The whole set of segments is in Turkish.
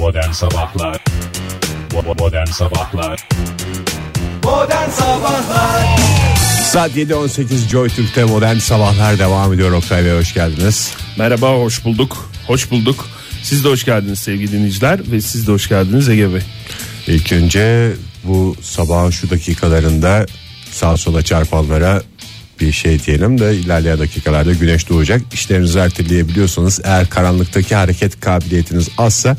Modern Sabahlar Modern Sabahlar Modern Sabahlar Saat 7.18 Joy Türk'te modern sabahlar devam ediyor Oktay Bey hoş geldiniz. Merhaba hoş bulduk. Hoş bulduk. Siz de hoş geldiniz sevgili dinleyiciler ve siz de hoş geldiniz Ege Bey. İlk önce bu sabahın şu dakikalarında sağa sola çarpanlara bir şey diyelim de ilerleyen dakikalarda güneş doğacak. İşlerinizi erteleyebiliyorsanız eğer karanlıktaki hareket kabiliyetiniz azsa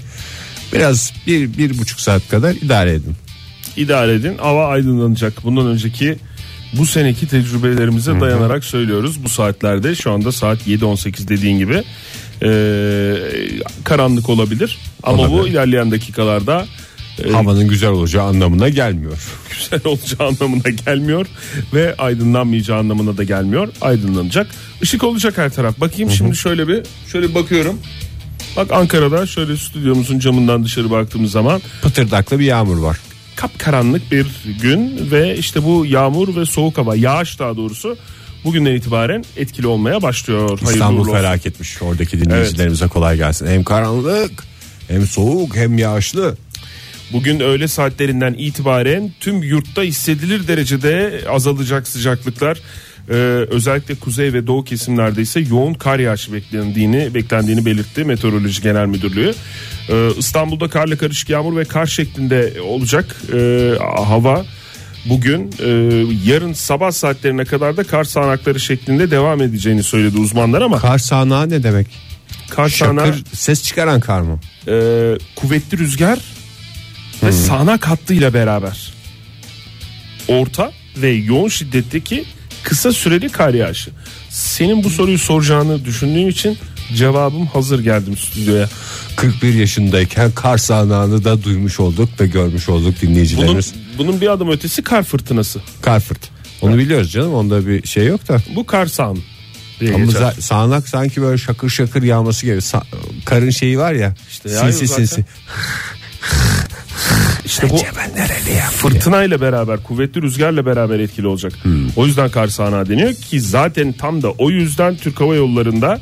biraz bir, bir buçuk saat kadar idare edin. İdare edin hava aydınlanacak. Bundan önceki bu seneki tecrübelerimize dayanarak söylüyoruz. Bu saatlerde şu anda saat 7.18 dediğin gibi ee, karanlık olabilir. Ama bu Olabilir. ilerleyen dakikalarda e, Havanın güzel olacağı anlamına gelmiyor. güzel olacağı anlamına gelmiyor ve aydınlanmayacağı anlamına da gelmiyor. Aydınlanacak. Işık olacak her taraf. Bakayım şimdi şöyle bir şöyle bir bakıyorum. Bak Ankara'da şöyle stüdyomuzun camından dışarı baktığımız zaman Pıtırdaklı bir yağmur var. kapkaranlık bir gün ve işte bu yağmur ve soğuk hava yağış daha doğrusu bugünden itibaren etkili olmaya başlıyor. Hayırlı İstanbul olsun. felaketmiş. Oradaki dinleyicilerimize kolay gelsin. Hem karanlık hem soğuk hem yağışlı. Bugün öğle saatlerinden itibaren tüm yurtta hissedilir derecede azalacak sıcaklıklar. Ee, özellikle kuzey ve doğu kesimlerde ise yoğun kar yağışı beklendiğini beklendiğini belirtti Meteoroloji Genel Müdürlüğü. Ee, İstanbul'da karla karışık yağmur ve kar şeklinde olacak ee, hava. Bugün e, yarın sabah saatlerine kadar da kar sağanakları şeklinde devam edeceğini söyledi uzmanlar ama Kar sağanağı ne demek? kar sağanağı Şakır ses çıkaran kar mı? e, kuvvetli rüzgar ve sağanak hattıyla beraber orta ve yoğun şiddetteki kısa süreli kar yağışı. Senin bu soruyu soracağını düşündüğüm için cevabım hazır geldim stüdyoya. 41 yaşındayken kar sağanağını da duymuş olduk ve görmüş olduk Bunun, dinleyicilerimiz. bunun bir adım ötesi kar fırtınası. Kar fırt. Onu biliyoruz canım onda bir şey yok da. Bu kar sağan diye Ama geçer. sağanak sanki böyle şakır şakır yağması gibi. Sa- karın şeyi var ya. İşte sinsi sinsi. İşte bu fırtınayla beraber kuvvetli rüzgarla beraber etkili olacak. O yüzden kar sağanağı deniyor ki zaten tam da o yüzden Türk Hava Yolları'nda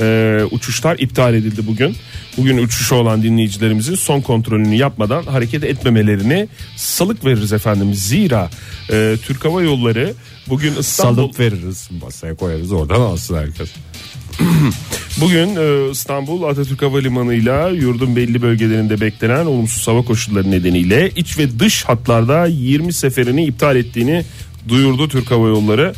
e, uçuşlar iptal edildi bugün. Bugün uçuşu olan dinleyicilerimizin son kontrolünü yapmadan hareket etmemelerini salık veririz efendim. Zira e, Türk Hava Yolları bugün İstanbul Salıp veririz masaya koyarız oradan alsın herkes. Bugün e, İstanbul Atatürk Havalimanı'yla yurdun belli bölgelerinde beklenen olumsuz hava koşulları nedeniyle iç ve dış hatlarda 20 seferini iptal ettiğini duyurdu Türk Hava Yolları.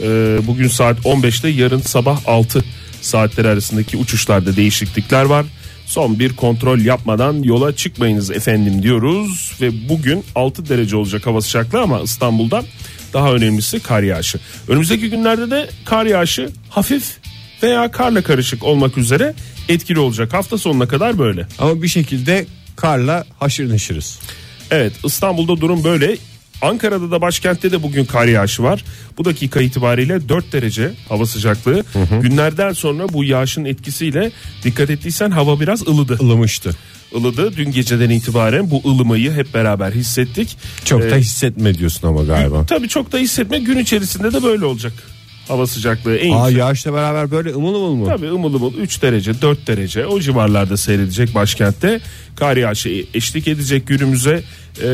E, bugün saat 15'te yarın sabah 6 saatleri arasındaki uçuşlarda değişiklikler var. Son bir kontrol yapmadan yola çıkmayınız efendim diyoruz ve bugün 6 derece olacak hava sıcaklığı ama İstanbul'da daha önemlisi kar yağışı. Önümüzdeki günlerde de kar yağışı hafif veya karla karışık olmak üzere etkili olacak. Hafta sonuna kadar böyle. Ama bir şekilde karla haşır neşiriz. Evet İstanbul'da durum böyle. Ankara'da da başkentte de bugün kar yağışı var. Bu dakika itibariyle 4 derece hava sıcaklığı. Günlerden sonra bu yağışın etkisiyle dikkat ettiysen hava biraz ılıdı. Ilımıştı. Ilıdı. Dün geceden itibaren bu ılımayı hep beraber hissettik. Çok da Ee, hissetme diyorsun ama galiba. Tabii çok da hissetme gün içerisinde de böyle olacak. Hava sıcaklığı en Aa yüksek. yağışla beraber böyle ımıl ımıl mı? Tabii ımıl ımıl 3 derece 4 derece o civarlarda seyredecek başkentte. Kar yağışı eşlik edecek günümüze. Ee,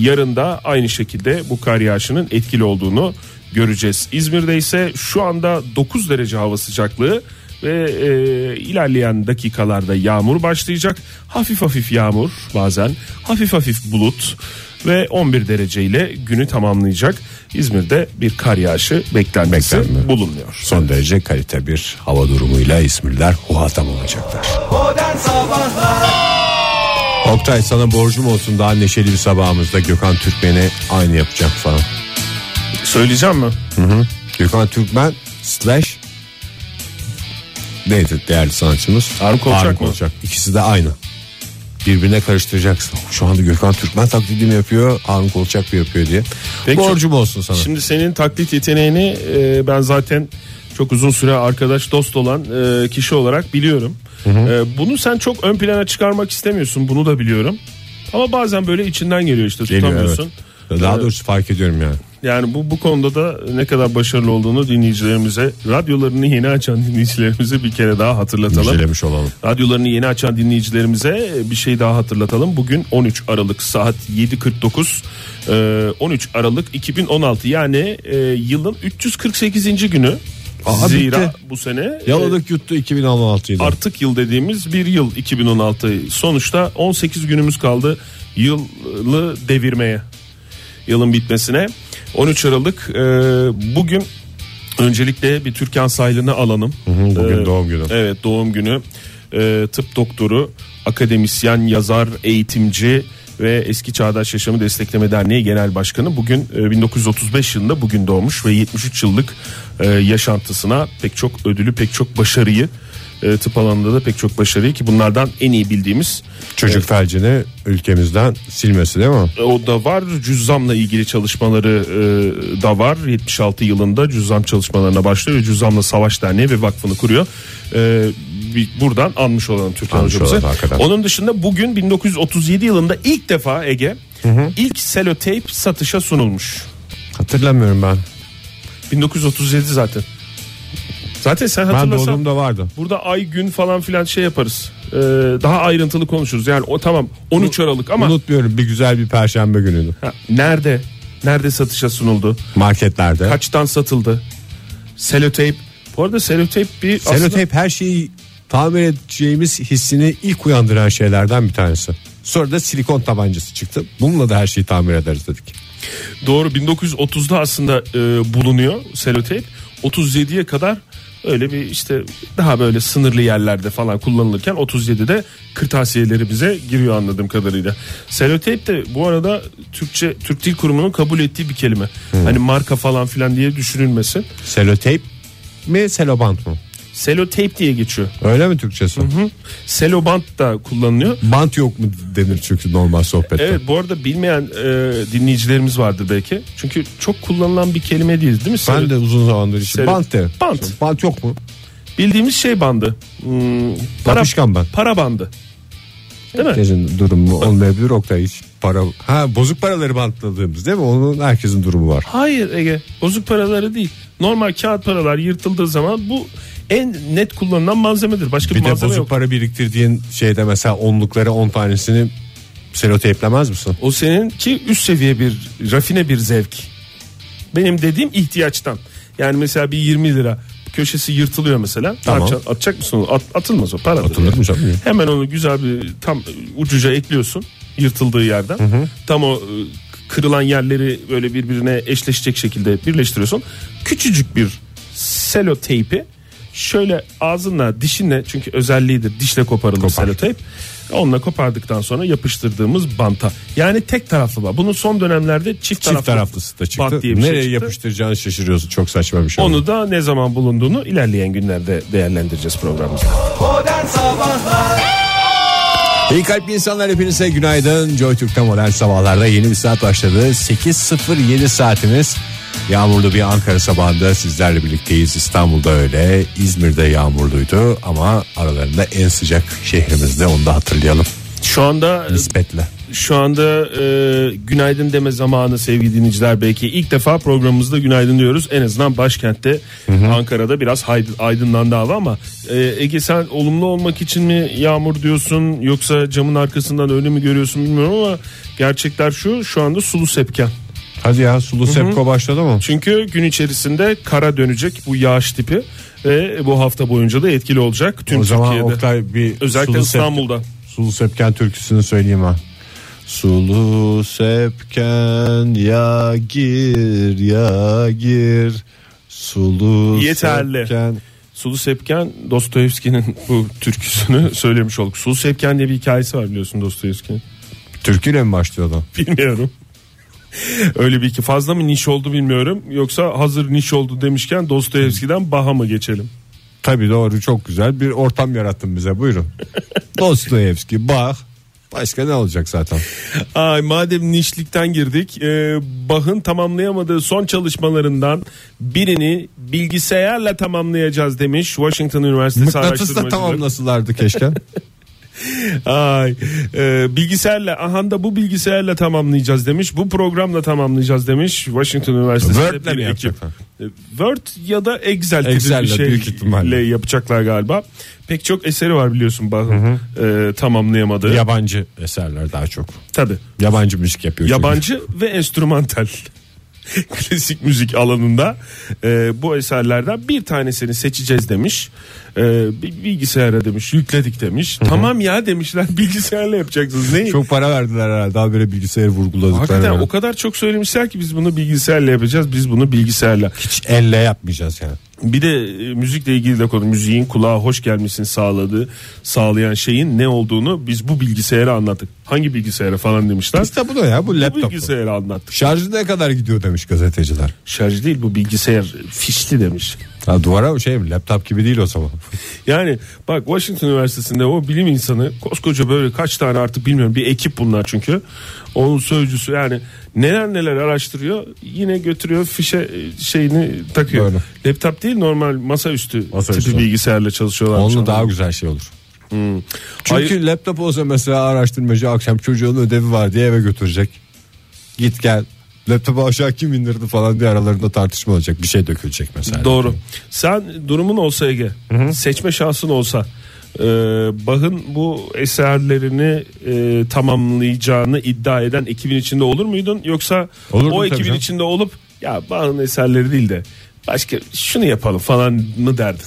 yarın da aynı şekilde bu kar yağışının etkili olduğunu göreceğiz. İzmir'de ise şu anda 9 derece hava sıcaklığı ve e, ilerleyen dakikalarda yağmur başlayacak. Hafif hafif yağmur bazen hafif hafif bulut ve 11 dereceyle günü tamamlayacak. İzmir'de bir kar yağışı beklentisi Beklenmiyor. bulunmuyor. Son derece kalite bir hava durumuyla İzmirliler huhatam olacaklar. Oktay sana borcum olsun daha neşeli bir sabahımızda Gökhan Türkmen'i aynı yapacağım sana. Söyleyeceğim mi? Gökhan Türkmen slash neydi değerli sanatçımız? Harun Kolçak mı? İkisi de aynı. Birbirine karıştıracaksın. Şu anda Gökhan Türkmen taklidi mi yapıyor, Harun Kolçak mı yapıyor diye. Peki, Borcum olsun sana. Şimdi senin taklit yeteneğini e, ben zaten çok uzun süre arkadaş dost olan e, kişi olarak biliyorum. E, bunu sen çok ön plana çıkarmak istemiyorsun bunu da biliyorum. Ama bazen böyle içinden geliyor işte Geliyor, tutamıyorsun. evet. Daha Ee, doğrusu fark ediyorum yani. Yani bu bu konuda da ne kadar başarılı olduğunu dinleyicilerimize, radyolarını yeni açan dinleyicilerimize bir kere daha hatırlatalım. Müjdelemiş olalım. Radyolarını yeni açan dinleyicilerimize bir şey daha hatırlatalım. Bugün 13 Aralık saat 7.49 e, 13 Aralık 2016 yani e, yılın 348. günü. Aa, Zira bitti. bu sene e, Yaladık yuttu 2016'ydı. artık yıl dediğimiz bir yıl 2016 sonuçta 18 günümüz kaldı yılı devirmeye yılın bitmesine. 13 Aralık e, bugün öncelikle bir Türkan Saylı'nı alalım. Hı, bugün E, doğum günü. evet doğum günü. E, tıp doktoru akademisyen yazar eğitimci ve Eski Çağdaş Yaşamı Destekleme Derneği Genel Başkanı. Bugün e, 1935 yılında bugün doğmuş ve 73 yıllık e, yaşantısına pek çok ödülü pek çok başarıyı e, tıp alanında da pek çok başarıyı ki bunlardan en iyi bildiğimiz Çocuk felcini ülkemizden silmesi değil mi? e, o da var. Cüzzamla ilgili çalışmaları e, da var. 76 yılında cüzzam çalışmalarına başlıyor ve cüzzamla savaş derneği ve vakfını kuruyor. E, buradan anmış olalım Türkan Anmış olalım, onun dışında bugün 1937 yılında ilk defa Ege ilk seloteyp satışa sunulmuş. Hatırlamıyorum ben. 1937 zaten zaten sen Ben hatırlasan doğduğumda vardı. burada ay gün falan filan şey yaparız E, daha ayrıntılı konuşuruz yani o tamam 13 Aralık ama Unutmuyorum bir güzel bir perşembe günüydü. Ha, nerede nerede satışa sunuldu Marketlerde. kaçtan satıldı seloteyp bu arada seloteyp bir aslında Seloteyp her şeyi tamir edeceğimiz hissini ilk uyandıran şeylerden bir tanesi. Sonra da silikon tabancası çıktı. Bununla da her şeyi tamir ederiz dedik. doğru 1930'da aslında e, bulunuyor seloteyp 37'ye kadar öyle bir işte daha böyle sınırlı yerlerde falan kullanılırken 37'de kırtasiyelerimize giriyor anladığım kadarıyla. Seloteyp de bu arada Türkçe Türk Dil Kurumu'nun kabul ettiği bir kelime. Hani marka falan filan diye düşünülmesin. Seloteyp mi selobant mı? Seloteyp diye geçiyor. Öyle mi Türkçesi? Hı. Selobant da kullanılıyor. Bant yok mu denir çünkü normal sohbette. Evet bu arada bilmeyen e, dinleyicilerimiz vardır belki. Çünkü çok kullanılan bir kelime değil değil mi? Ben Selo- de uzun zamandır için Selo- bant de. Bant. Bant yok mu? Bildiğimiz şey bandı. Hmm, para, Yapışkan bant. para bandı. Değil mi? Herkesin durumu olmayabilir Oktay hiç para. Ha bozuk paraları bantladığımız değil mi? Onun herkesin durumu var. Hayır Ege bozuk paraları değil. Normal kağıt paralar yırtıldığı zaman bu en net kullanılan malzemedir. Başka bir, Bir de malzeme bozuk yok. para biriktirdiğin şeyde mesela onlukları 10 tanesini seloteyplemez misin? O seninki üst seviye bir rafine bir zevk. Benim dediğim ihtiyaçtan. Yani mesela bir 20 lira köşesi yırtılıyor mesela. Tamam. yapacaksın? Atacak mısın onu? At, atılmaz o para. Atılır mı canım? Hemen onu güzel bir tam ucuca ekliyorsun yırtıldığı yerden. Tam o e, kırılan yerleri böyle birbirine eşleşecek şekilde birleştiriyorsun. Küçücük bir selo teypi şöyle ağzınla dişinle çünkü özelliğidir dişle koparılır Kopar. selo teyp. Onunla kopardıktan sonra yapıştırdığımız banta. Yani tek taraflı var. Bunun son dönemlerde çift, Çift taraflı, taraflısı da çıktı. bant diye bir şey Nereye çıktı. yapıştıracağını şaşırıyorsun. Çok saçma bir şey. oldu. Onu da ne zaman bulunduğunu ilerleyen günlerde değerlendireceğiz programımızda. Modern Sabahlar İyi kalpli insanlar hepinize günaydın. Joy Türk'te modern sabahlarda yeni bir saat başladı. 8.07 saatimiz. Yağmurlu bir Ankara sabahında sizlerle birlikteyiz. İstanbul'da öyle, İzmir'de yağmurluydu ama aralarında en sıcak şehrimizde onu da hatırlayalım Şu anda nispetle. Şu anda e, günaydın deme zamanı sevgili dinleyiciler belki ilk defa programımızda günaydın diyoruz. En azından başkentte Ankara'da biraz aydınlandı hava ama e, Ege sen olumlu olmak için mi yağmur diyorsun yoksa camın arkasından öyle mi görüyorsun bilmiyorum ama gerçekler şu şu anda sulu sepken. Hadi ya sulu sepko başladı mı? Çünkü gün içerisinde kara dönecek bu yağış tipi ve bu hafta boyunca da etkili olacak tüm o zaman Türkiye'de. Oktay bir Özellikle sulu İstanbul'da. Sep, sulu sepken türküsünü söyleyeyim ha. Sulu sepken ya gir ya gir Sulu Yeterli. sepken Sulu Sepken Dostoyevski'nin bu türküsünü söylemiş olduk. Sulu Sepken diye bir hikayesi var biliyorsun Dostoyevski'nin. Türküyle mi başlıyordu? Bilmiyorum. Öyle bir iki fazla mı niş oldu bilmiyorum. Yoksa hazır niş oldu demişken Dostoyevski'den Baha mı geçelim? Tabii doğru çok güzel bir ortam yarattın bize buyurun. Dostoyevski, Bach başka ne olacak zaten? Ay madem nişlikten girdik. E, Bach'ın tamamlayamadığı son çalışmalarından birini bilgisayarla tamamlayacağız demiş Washington Üniversitesi Mıknatısla araştırmacıları. tamamlasılardı keşke. Ay, e, bilgisayarla aha da bu bilgisayarla tamamlayacağız demiş. Bu programla tamamlayacağız demiş. Washington Üniversitesi'nde Word'le bir mi ekip. yapacaklar? E, Word ya da Excel gibi Excel'le bir şeyle büyük ihtimalle. yapacaklar galiba. Pek çok eseri var biliyorsun Bach'ın e, tamamlayamadığı. Yabancı eserler daha çok. Tabii. Yabancı müzik yapıyor. çünkü. Yabancı ve enstrümantal. Klasik müzik alanında e, bu eserlerden bir tanesini seçeceğiz demiş. E, bi- bilgisayara demiş yükledik demiş. Tamam ya demişler bilgisayarla yapacaksınız. Ne? Çok para verdiler herhalde. Daha böyle bilgisayarı vurguladıkları. Hakikaten var. o kadar çok söylemişler ki biz bunu bilgisayarla yapacağız. Biz bunu bilgisayarla. Hiç elle yapmayacağız yani. Bir de e, müzikle ilgili de konu müziğin kulağa hoş gelmesini sağladığı sağlayan şeyin ne olduğunu biz bu bilgisayara anlattık. Hangi bilgisayara falan demişler. İşte bu da ya bu Bu laptop. bilgisayara anlattık. Şarjı ne kadar gidiyor demiş gazeteciler. Şarj değil bu bilgisayar fişli demiş. Ha, duvara şey mi laptop gibi değil o zaman. Yani bak Washington Üniversitesi'nde o bilim insanı koskoca böyle kaç tane artık bilmiyorum bir ekip bunlar çünkü. Onun sözcüsü yani neler neler araştırıyor yine götürüyor fişe e, şeyini takıyor. Böyle. Laptop değil normal masaüstü Masaüstü. tipi bilgisayarla çalışıyorlar. Onunla daha güzel şey olur. Çünkü Hayır. laptop olsa mesela araştırmacı akşam çocuğun ödevi var diye eve götürecek. Git gel. Laptopu aşağı kim indirdi falan diye aralarında tartışma olacak. Bir şey dökülecek mesela. Doğru. Sen durumun olsa Ege, seçme şansın olsa, e, Bach'ın bu eserlerini e, tamamlayacağını iddia eden ekibin içinde olur muydun? Yoksa Olurdum o ekibin canım. içinde olup ya Bach'ın eserleri değil de başka şunu yapalım falan mı derdin?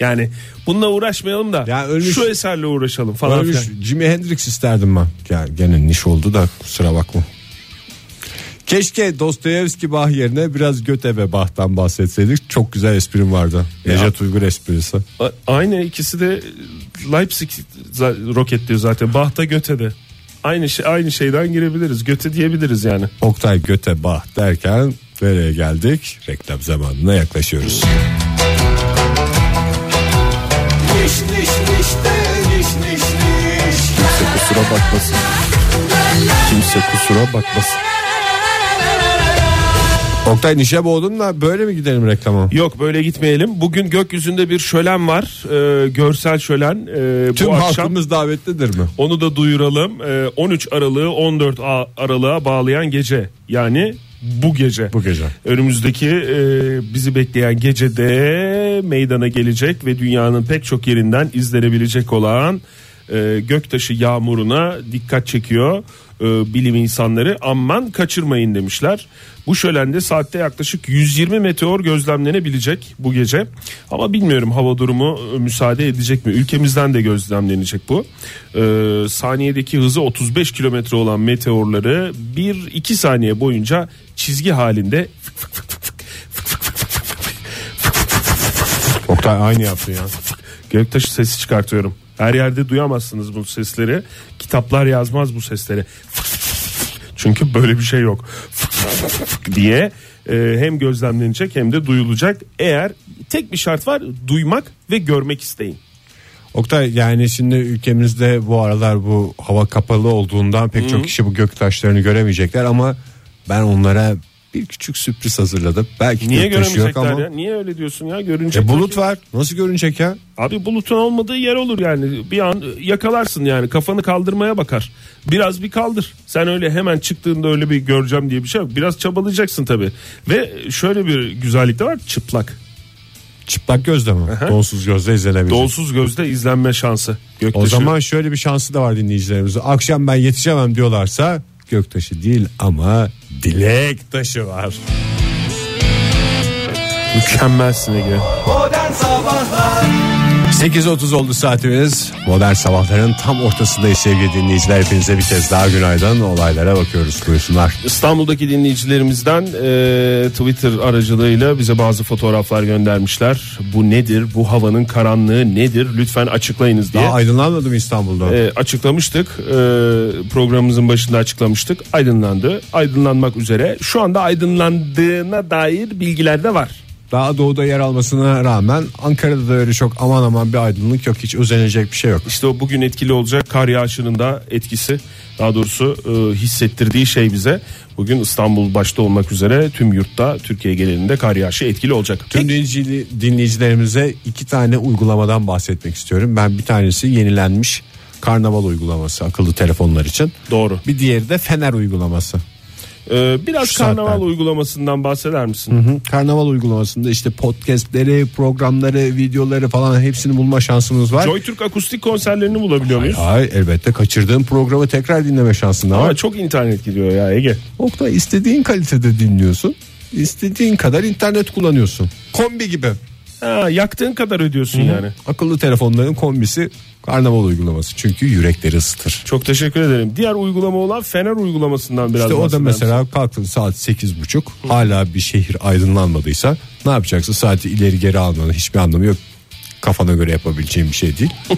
Yani bununla uğraşmayalım da Ya ölmüş- şu eserle uğraşalım falan Ölmüş filan. Jimi Hendrix isterdim ben. Ya gene niş oldu da kusura bakma. Keşke Dostoyevski Bach yerine biraz Göte ve Bach'tan bahsetseydik. Çok güzel esprim vardı. Necdet Uygur esprisi. A- Aynı ikisi de Leipzig roketliyor zaten. Bach'ta Göte'de. Aynı şey aynı şeyden girebiliriz. Göte diyebiliriz yani. Oktay Göte Bach derken nereye geldik? Reklam zamanına yaklaşıyoruz. Niş niş niş de niş niş niş. kusura bakmasın. Kimse kusura bakmasın. Oktay nişe boğdun da böyle mi gidelim reklama? Yok böyle gitmeyelim. Bugün gökyüzünde bir şölen var. Ee, görsel şölen. Ee, Tüm bu akşam halkımız davetlidir mi? onu da duyuralım. Ee, 13 Aralık'ı 14 A- Aralık'a bağlayan gece. Yani bu gece. Bu gece. Önümüzdeki e, bizi bekleyen gecede meydana gelecek ve dünyanın pek çok yerinden izlenebilecek olan e, göktaşı yağmuruna dikkat çekiyor e, bilim insanları. Aman kaçırmayın demişler. Bu şölende saatte yaklaşık 120 meteor gözlemlenebilecek bu gece. Ama bilmiyorum hava durumu e, müsaade edecek mi? Ülkemizden de gözlemlenecek bu. E, saniyedeki hızı 35 kilometre olan meteorları 1-2 saniye boyunca çizgi halinde Oktay aynı yaptı ya. göktaşı sesi çıkartıyorum. Her yerde duyamazsınız bu sesleri. Kitaplar yazmaz bu sesleri. Çünkü böyle bir şey yok. diye e, hem gözlemlenecek hem de duyulacak. Eğer tek bir şart var duymak ve görmek isteyin. Oktay yani şimdi ülkemizde bu aralar bu hava kapalı olduğundan pek çok kişi bu gök taşlarını göremeyecekler ama ben onlara bir küçük sürpriz hazırladım. Belki Niye yok göremeyecekler ama. ya? Niye öyle diyorsun ya? Görünecek. E bulut var. Nasıl görünecek ya? Abi bulutun olmadığı yer olur yani. Bir an yakalarsın yani. Kafanı kaldırmaya bakar. Biraz bir kaldır. Sen öyle hemen çıktığında öyle bir göreceğim diye bir şey yok. Biraz çabalayacaksın tabii. Ve şöyle bir güzellik de var. Çıplak. Çıplak gözle mi? Donsuz gözle izlenebilir. Donsuz gözle izlenme şansı. Göktaşı. O zaman şöyle bir şansı da var dinleyicilerimize. Akşam ben yetişemem diyorlarsa göktaşı değil ama dilek taşı var. mükemmelsin Ege. Modern Sabahlar 8.30 oldu saatimiz. Modern sabahların tam ortasındayız sevgili dinleyiciler. Hepinize bir kez daha günaydın. Olaylara bakıyoruz. Buyursunlar. İstanbul'daki dinleyicilerimizden e, Twitter aracılığıyla bize bazı fotoğraflar göndermişler. Bu nedir? Bu havanın karanlığı nedir? Lütfen açıklayınız diye. Daha aydınlanmadı mı İstanbul'da? E, açıklamıştık. E, programımızın başında açıklamıştık. Aydınlandı. Aydınlanmak üzere. Şu anda aydınlandığına dair bilgiler de var. Daha doğuda yer almasına rağmen Ankara'da da öyle çok aman aman bir aydınlık yok hiç özenecek bir şey yok. İşte o bugün etkili olacak kar yağışının da etkisi daha doğrusu e, hissettirdiği şey bize bugün İstanbul başta olmak üzere tüm yurtta Türkiye genelinde kar yağışı etkili olacak. Tüm dinleyici- dinleyicilerimize iki tane uygulamadan bahsetmek istiyorum. Ben bir tanesi yenilenmiş karnaval uygulaması akıllı telefonlar için. Doğru. Bir diğeri de fener uygulaması. Ee, biraz Şu karnaval saatlerde. uygulamasından bahseder misin? Hı, Karnaval uygulamasında işte podcastleri, programları, videoları falan hepsini bulma şansınız var. Joy Türk akustik konserlerini bulabiliyor muyuz? Hayır elbette kaçırdığın programı tekrar dinleme şansın Ama var. çok internet gidiyor ya Ege. Oktay istediğin kalitede dinliyorsun. İstediğin kadar internet kullanıyorsun. Kombi gibi. Ha, yaktığın kadar ödüyorsun yani. Akıllı telefonların kombisi karnaval uygulaması. Çünkü yürekleri ısıtır. Çok teşekkür ederim. Diğer uygulama olan Fener uygulamasından biraz İşte o da bahseder mesela kalktın saat 8.30 hala bir şehir aydınlanmadıysa ne yapacaksın saati ileri geri almanın hiçbir anlamı yok. Kafana göre yapabileceğin bir şey değil.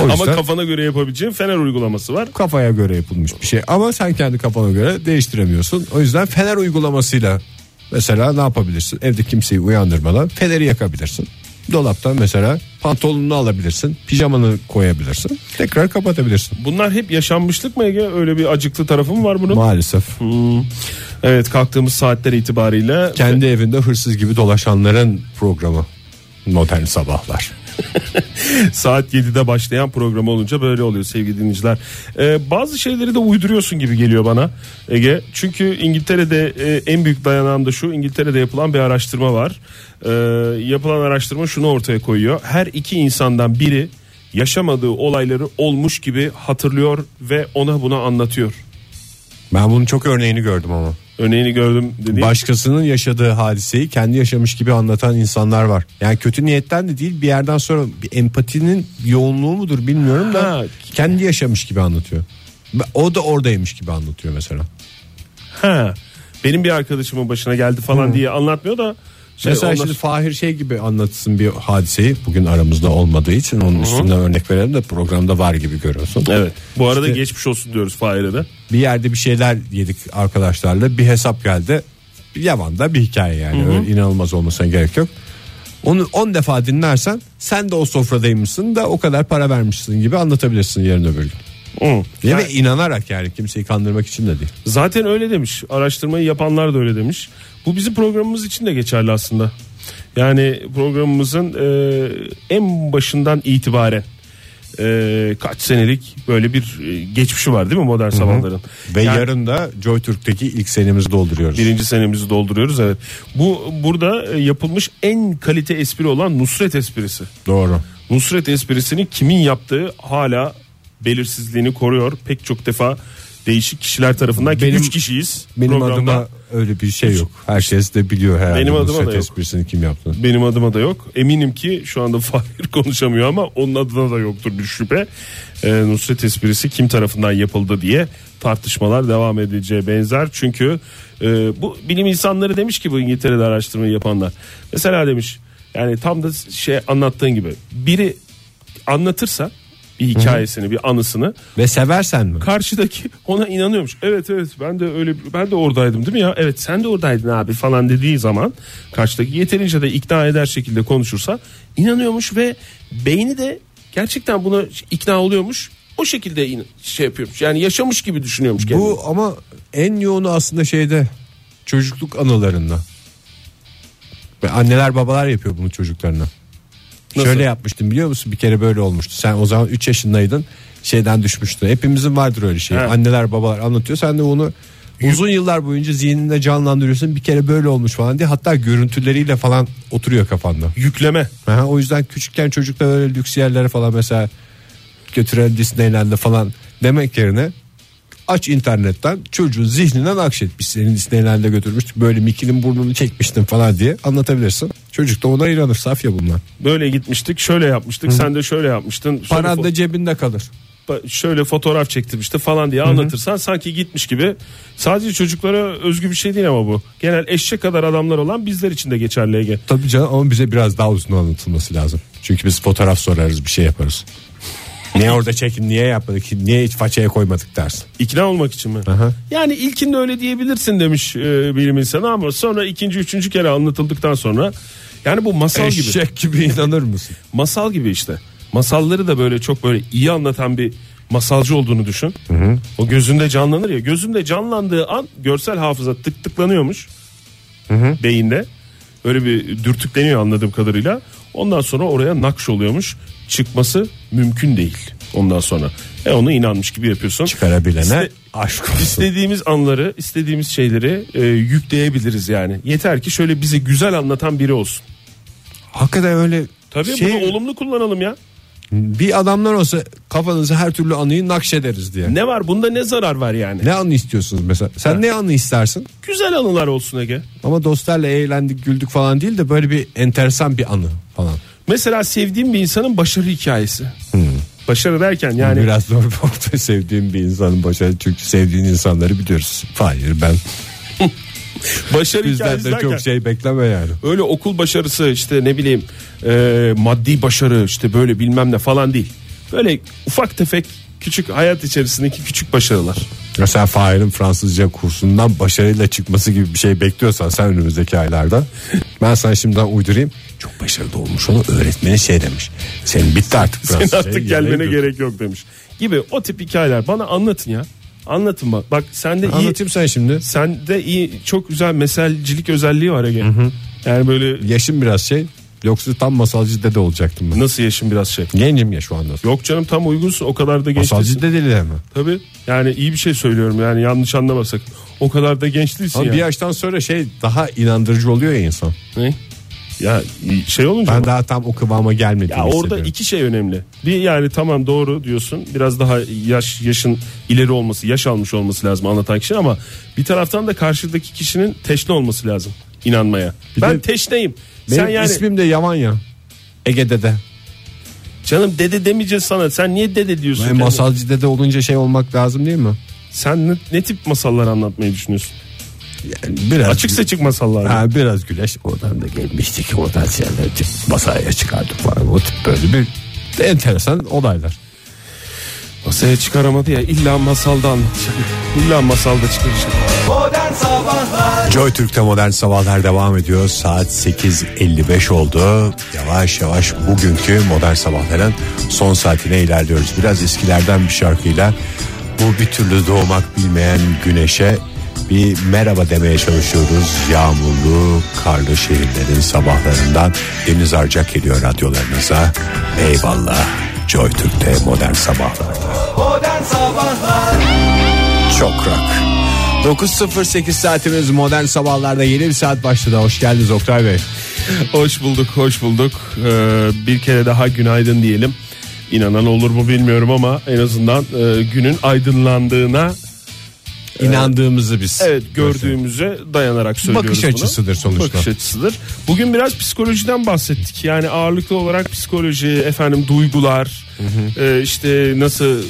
O Ama yüzden kafana göre yapabileceğin Fener uygulaması var. kafaya göre yapılmış bir şey ama sen kendi kafana göre değiştiremiyorsun. O yüzden fener uygulamasıyla mesela ne yapabilirsin? Evde kimseyi uyandırmadan feneri yakabilirsin. Dolaptan mesela pantolonunu alabilirsin, pijamanı koyabilirsin, tekrar kapatabilirsin. Bunlar hep yaşanmışlık mı Ege? Öyle bir acıklı tarafı mı var bunun? Maalesef Hmm. Evet kalktığımız saatler itibariyle kendi evinde hırsız gibi dolaşanların programı Modern Sabahlar. saat 7'de başlayan program olunca böyle oluyor sevgili dinleyiciler. Ee, bazı şeyleri de uyduruyorsun gibi geliyor bana Ege. Çünkü İngiltere'de e, en büyük dayanağım da şu İngiltere'de yapılan bir araştırma var. Ee, yapılan araştırma şunu ortaya koyuyor. Her iki insandan biri yaşamadığı olayları olmuş gibi hatırlıyor ve ona bunu anlatıyor. Ben bunun çok örneğini gördüm ama. Örneğini gördüm dediğim. Başkasının yaşadığı hadiseyi kendi yaşamış gibi anlatan insanlar var. Yani kötü niyetten de değil bir yerden sonra bir empatinin yoğunluğu mudur bilmiyorum da Ha. kendi yaşamış gibi anlatıyor. O da oradaymış gibi anlatıyor mesela. Ha, benim bir arkadaşımın başına geldi falan diye anlatmıyor da şey, mesela onlar- şimdi Fahir şey gibi anlatsın bir hadiseyi bugün aramızda olmadığı için onun üstünden örnek verelim de programda var gibi görüyorsun. Evet. Bu arada İşte- geçmiş olsun diyoruz Fahir'e de. Bir yerde bir şeyler yedik arkadaşlarla bir hesap geldi. Yaman da bir hikaye yani öyle inanılmaz olmasına gerek yok. Onu 10 defa dinlersen sen de o sofradaymışsın da o kadar para vermişsin gibi anlatabilirsin yarın öbür gün. Hı. Ya ve inanarak yani kimseyi kandırmak için de değil. Zaten öyle demiş. Araştırmayı yapanlar da öyle demiş. Bu bizim programımız için de geçerli aslında. Yani programımızın e, en başından itibaren e, kaç senelik böyle bir e, geçmişi var değil mi modern sabahların? Ve Yani- yarın da Joy Türk'teki ilk senemizi dolduruyoruz. Birinci senemizi dolduruyoruz evet. Bu burada e, yapılmış en kalite espri olan Nusret esprisi. Doğru. Nusret esprisini kimin yaptığı hala belirsizliğini koruyor. Pek çok defa değişik kişiler tarafından ki Benim- 3 kişiyiz Benim programda. adıma öyle bir şey yok. Herkes de biliyor herhalde. Benim adıma da yok. esprisini kim yaptığını. Benim adıma da yok. Eminim ki şu anda Fahir konuşamıyor ama onun adına da yoktur bir şüphe. Ee, Nusret esprisi kim tarafından yapıldı diye tartışmalar devam edeceği benzer. Çünkü e, bu bilim insanları demiş ki bu İngiltere'de araştırmayı yapanlar. Mesela demiş yani tam da şey anlattığın gibi biri anlatırsa bir hikayesini bir anısını Ve seversen mi? karşıdaki ona inanıyormuş. Evet evet ben de öyle ben de oradaydım değil mi ya? Evet sen de oradaydın abi falan dediği zaman karşıdaki yeterince de ikna eder şekilde konuşursa inanıyormuş ve beyni de gerçekten buna ikna oluyormuş. O şekilde in- şey yapıyormuş. Yani yaşamış gibi düşünüyormuş kendini. Bu ama en yoğunu aslında şeyde çocukluk anılarında. Ve anneler babalar yapıyor bunu çocuklarına. Nasıl? Şöyle yapmıştım biliyor musun? Bir kere böyle olmuştu. Sen o zaman 3 yaşındaydın. Şeyden düşmüştü. Hepimizin vardır öyle şey. He. Anneler babalar anlatıyor. Sen de onu uzun yıllar boyunca zihninde canlandırıyorsun. Bir kere böyle olmuş falan diye. Hatta görüntüleriyle falan oturuyor kafanda. yükleme. Aha, o yüzden küçükken çocuklar öyle lüks yerlere falan mesela götüren Disneyland'e falan demek yerine aç internetten çocuğun zihninden akşet. Biz senin Disneyland'e götürmüştük böyle Mickey'nin burnunu çekmiştim falan diye anlatabilirsin. Çocuk da ona inanır saf ya bunlar. Böyle gitmiştik şöyle yapmıştık sen de şöyle yapmıştın. Paran da cebinde kalır. şöyle fotoğraf çektirmişti falan diye anlatırsan sanki gitmiş gibi. Sadece çocuklara özgü bir şey değil ama bu. Genel eşek kadar adamlar olan bizler için de geçerli Ege. Tabii canım ama bize biraz daha uzun anlatılması lazım. Çünkü biz fotoğraf sorarız bir şey yaparız. Niye orada çekin niye yapmadık niye hiç façaya koymadık dersin. İkna olmak için mi? Aha. Yani ilkinde öyle diyebilirsin demiş e, bilim insanı ama sonra ikinci üçüncü kere anlatıldıktan sonra yani bu masal gibi. Eşek gibi inanır mısın? Masal gibi işte. Masalları da böyle çok böyle iyi anlatan bir masalcı olduğunu düşün. O gözünde canlanır ya. Gözünde canlandığı an görsel hafıza tık tıklanıyormuş. Beyinde. Öyle bir dürtükleniyor anladığım kadarıyla. Ondan sonra oraya nakş oluyormuş. Çıkması mümkün değil. Ondan sonra. E onu inanmış gibi yapıyorsun. Çıkarabilene İste- aşk olsun. İstediğimiz anları, istediğimiz şeyleri e, yükleyebiliriz yani. Yeter ki şöyle bize güzel anlatan biri olsun. Hakikaten öyle Tabii şey, bunu olumlu kullanalım ya. bir adamlar olsa kafanızı her türlü anıyı nakşederiz diye. Ne, Ne var bunda ne zarar var yani? anı istiyorsunuz mesela? Sen ne anı istersin? Güzel anılar olsun Ege. Ama dostlarla eğlendik güldük falan değil de böyle bir enteresan bir anı falan. Mesela sevdiğim bir insanın başarı hikayesi. Başarı derken yani Biraz zor bir orta sevdiğim bir insanın başarı çünkü sevdiğin insanları biliyoruz. Hayır ben başarı bizden de çok şey bekleme yani. öyle okul başarısı işte ne bileyim e, maddi başarı işte böyle bilmem ne falan değil. Böyle ufak tefek küçük hayat içerisindeki küçük başarılar. Mesela Fahir'in Fransızca kursundan başarıyla çıkması gibi bir şey bekliyorsan sen önümüzdeki aylarda ben sana şimdiden uydurayım. Çok başarılı olmuş onu öğretmeni şey demiş. Senin bitti artık Senin Fransızca. artık gelmene gerek yok demiş. Gibi o tip hikayeler bana anlatın ya. Anlatın bak. Bak sende iyi Anlatayım sen şimdi. sende iyi çok güzel meselcilik özelliği var Ege. Yani böyle Yaşım biraz şey. Yoksa tam masalcı dede olacaktım ben. nasıl yaşım biraz şey. Gencim ya şu anda. Yok canım tam uygunsun o kadar da genç değilsin. Masalcı dedeli mi? Tabii yani iyi bir şey söylüyorum yani yanlış anlamasak. O kadar da genç değilsin Ama bir yaştan sonra şey daha inandırıcı oluyor ya insan. Ne? Ya şey olunca Ben mı? daha tam o kıvama gelmediğimi ya orada hissediyorum. iki şey önemli. Bir yani tamam doğru diyorsun. Biraz daha yaş yaşın ileri olması, yaş almış olması lazım anlatan kişinin ama bir taraftan da karşıdaki kişinin teşne olması lazım inanmaya. Bir ben de- teşneyim. Benim Sen yani ismim de Yaman ya. Ege dede. canım dede demeyeceğiz sana. Sen niye dede diyorsun? Yani masalcı dede olunca şey olmak lazım değil mi? Sen ne, ne tip masallar anlatmayı düşünüyorsun? Yani biraz Açık seçik masallar. Ha, biraz güleş oradan da gelmiştik oradan şeyler masaya çıkardık falan o tip böyle bir enteresan olaylar. Masaya çıkaramadı ya illa masalda anlatacak. İlla masalda çıkaracak. Modern Sabahlar Joy Türk'te modern sabahlar devam ediyor. Saat 8.55 oldu. Yavaş yavaş bugünkü modern sabahların son saatine ilerliyoruz. Biraz eskilerden bir şarkıyla bu bir türlü doğmak bilmeyen güneşe bir merhaba demeye çalışıyoruz. Yağmurlu, karlı şehirlerin sabahlarından Deniz Arcak geliyor radyolarınıza. Eyvallah. Joy Türk'te modern sabahlarda. Modern Sabahlar Çok rock. 9.08 saatimiz modern sabahlarda yeni bir saat başladı. Hoş geldiniz Oktay Bey. Hoş bulduk, hoş bulduk. Ee, bir kere daha günaydın diyelim. İnanan olur mu bilmiyorum ama en azından e, günün aydınlandığına İnandığımızı biz. evet gördüğümüze dayanarak söylüyoruz Bakış bunu. açısıdır sonuçta. Bakış açısıdır. Bugün biraz psikolojiden bahsettik. Yani ağırlıklı olarak psikoloji, efendim duygular, e, işte nasıl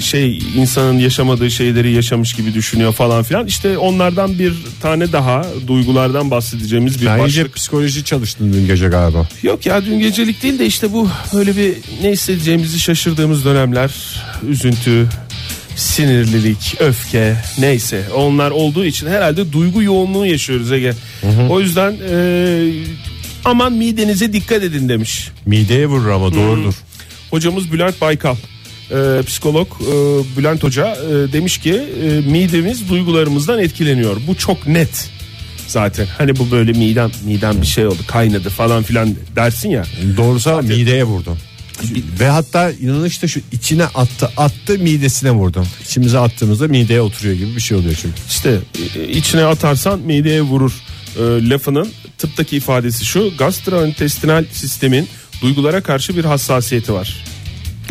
şey insanın yaşamadığı şeyleri yaşamış gibi düşünüyor falan filan. İşte onlardan bir tane daha duygulardan bahsedeceğimiz bir Sen başlık. iyice psikoloji çalıştın dün gece galiba. Yok ya dün gecelik değil de işte bu böyle bir ne hissedeceğimizi şaşırdığımız dönemler, üzüntü, sinirlilik, öfke neyse onlar olduğu için herhalde duygu yoğunluğu yaşıyoruz Ege. O yüzden e, aman midenize dikkat edin demiş. Mideye vurur ama doğrudur. Hocamız Bülent Baykal. e, psikolog e, Bülent Hoca e, demiş ki e, midemiz duygularımızdan etkileniyor. Bu çok net zaten. Hani bu böyle midem midem bir şey oldu kaynadı falan filan dersin ya. Doğrusu ama mideye vurdu. Ve hatta inanış da şu içine attı attı midesine vurdu. İçimize attığımızda mideye oturuyor gibi bir şey oluyor çünkü. İşte e, içine atarsan mideye vurur e, lafının tıptaki ifadesi şu gastrointestinal sistemin duygulara karşı bir hassasiyeti var.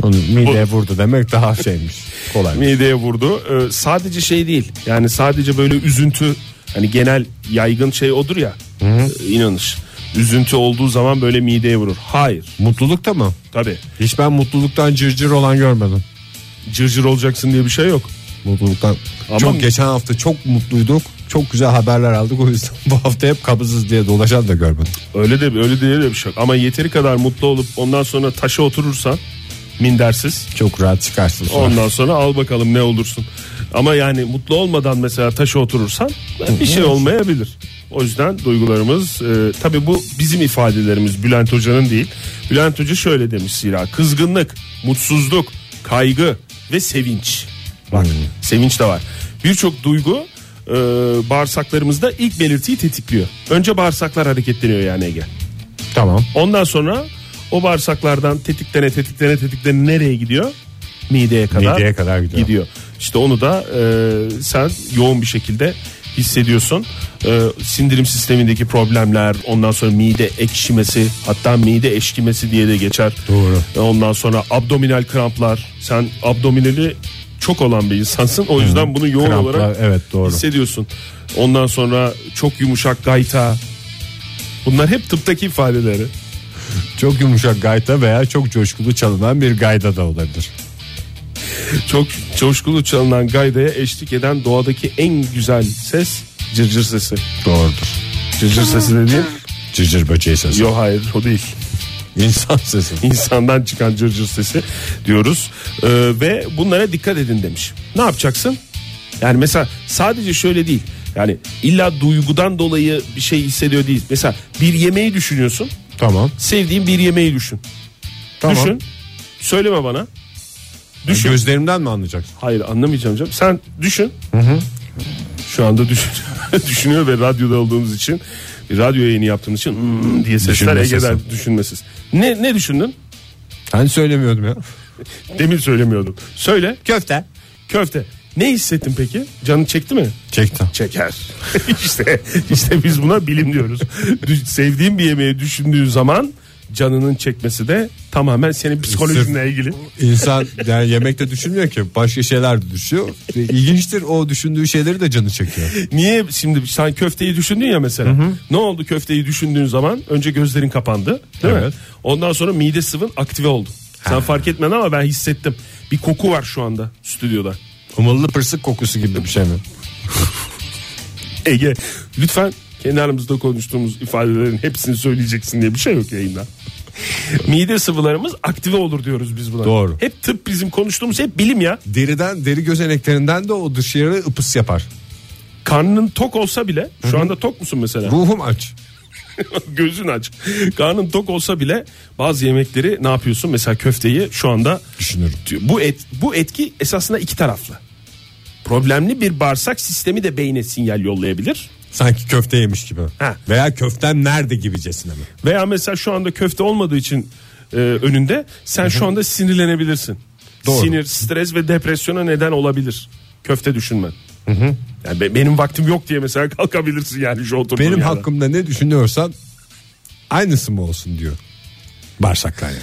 Onu mideye vurdu demek daha şeymiş. Kolay. Mideye vurdu. E, sadece şey değil yani sadece böyle üzüntü hani genel yaygın şey odur ya e, inanış. Üzüntü olduğu zaman böyle mideye vurur. Hayır Mutlulukta mı? tabi Hiç ben mutluluktan cırcır olan görmedim. cırcır olacaksın diye bir şey yok. Mutluluktan. Ama- çok geçen hafta çok mutluyduk. Çok güzel haberler aldık. O yüzden bu hafta hep kabızız diye dolaşan da görmedim. Öyle de öyle diye de bir şey yok. Ama yeteri kadar mutlu olup ondan sonra taşa oturursan Mindersiz. Çok rahat çıkarsın sonra. Ondan sonra al bakalım ne olursun. Ama yani mutlu olmadan mesela taşa oturursan bir şey olmayabilir. O yüzden duygularımız e, tabii bu bizim ifadelerimiz Bülent Hoca'nın değil. Bülent Hoca şöyle demiş zira kızgınlık, mutsuzluk, kaygı ve sevinç. Bak sevinç de var. Birçok duygu e, bağırsaklarımızda ilk belirtiyi tetikliyor. Önce bağırsaklar hareketleniyor yani Ege. Tamam. Ondan sonra o bağırsaklardan tetiklene tetiklene tetiklene nereye gidiyor? Mideye kadar, Mideye kadar gidiyor. İşte onu da e, sen yoğun bir şekilde hissediyorsun. E, sindirim sistemindeki problemler, ondan sonra mide ekşimesi, hatta mide eşkimesi diye de geçer. Doğru. E, ondan sonra abdominal kramplar. Sen abdominali çok olan bir insansın. O yüzden bunu yoğun Kramplar, olarak evet, doğru. hissediyorsun. Ondan sonra çok yumuşak gayta. Bunlar hep tıptaki ifadeleri. Çok yumuşak gayta veya çok coşkulu çalınan bir gayda da olabilir. Çok coşkulu çalınan gaydaya eşlik eden doğadaki en güzel ses cırcır sesi. Doğrudur. Cırcır sesi dediğim Cırcır böceği sesi. yok hayır o değil. İnsan sesi. İnsandan çıkan cırcır sesi diyoruz. Ee, ve bunlara dikkat edin demiş. Ne yapacaksın? Yani mesela sadece şöyle değil. Yani illa duygudan dolayı bir şey hissediyor değil. Mesela bir yemeği düşünüyorsun. Tamam. Sevdiğin bir yemeği düşün. Tamam. Düşün. Söyleme bana. Düşün. Gözlerimden mi anlayacaksın? Hayır anlamayacağım canım. Sen düşün. Şu anda düşün, düşünüyor ve radyoda olduğumuz için radyo yayını yaptığımız için "Hmm" diye sesler Düşünmesiz. Ege'den düşünmesiz. Ne ne düşündün? Ben söylemiyordum ya. Demin söylemiyordum. Söyle. Köfte. Köfte. Ne hissettin peki? Canın çekti mi? Çektim. Çeker. işte işte biz buna bilim diyoruz. Sevdiğin bir yemeği düşündüğün zaman canının çekmesi de tamamen senin psikolojinle ilgili. İnsan yani yemekte düşünmüyor ki başka şeyler de düşüyor. Ve İlginçtir o düşündüğü şeyleri de canı çekiyor. Niye şimdi sen köfteyi düşündün ya mesela. Ne oldu köfteyi düşündüğün zaman? Önce gözlerin kapandı, değil mi? Evet. Ondan sonra mide sıvın aktive oldu. Sen fark etmedin ama ben hissettim. Bir koku var şu anda stüdyoda. Hummalı pırsık kokusu gibi bir şey mi? Ege lütfen kendi aramızda konuştuğumuz ifadelerin hepsini söyleyeceksin diye bir şey yok yayında. Mide sıvılarımız aktive olur diyoruz biz buna. Doğru. Hep tıp bizim konuştuğumuz hep bilim ya. Deriden deri gözeneklerinden de o dışarı ıpıs yapar. Karnın tok olsa bile şu anda tok musun mesela? Ruhum aç. Gözün aç. Karnın tok olsa bile bazı yemekleri ne yapıyorsun? Mesela köfteyi şu anda Düşünürüm. bu et bu etki esasında iki taraflı. Problemli bir bağırsak sistemi de beyne sinyal yollayabilir. Sanki köfte yemiş gibi. Ha. Veya köften nerede gibicesine mi? Veya mesela şu anda köfte olmadığı için e, önünde sen şu anda sinirlenebilirsin. Doğru. Sinir, stres ve depresyona neden olabilir. Köfte düşünmen. Yani be- benim vaktim yok diye mesela kalkabilirsin yani şu oturduğun Benim yerden. hakkımda ne düşünüyorsan aynısı mı olsun diyor. Bağırsaklar yani.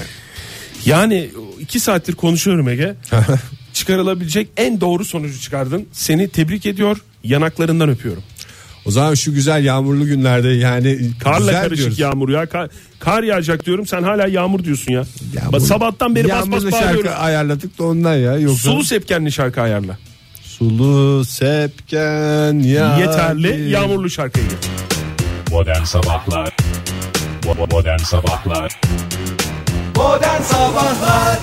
Yani iki saattir konuşuyorum Ege. Çıkarılabilecek en doğru sonucu çıkardın. Seni tebrik ediyor. Yanaklarından öpüyorum. O zaman şu güzel yağmurlu günlerde yani Karla güzel karışık diyoruz. yağmur ya. Kar, kar yağacak diyorum. Sen hala yağmur diyorsun ya. Yağmur- Bak, sabahtan beri bas bas bağırıyorum. şarkı ayarladık da ondan ya. Yoksa Sulu sepkenli şarkı ayarla. Sulu sepken ya. Yeterli yağmurlu şarkıyı. Modern Sabahlar Modern Sabahlar Modern Sabahlar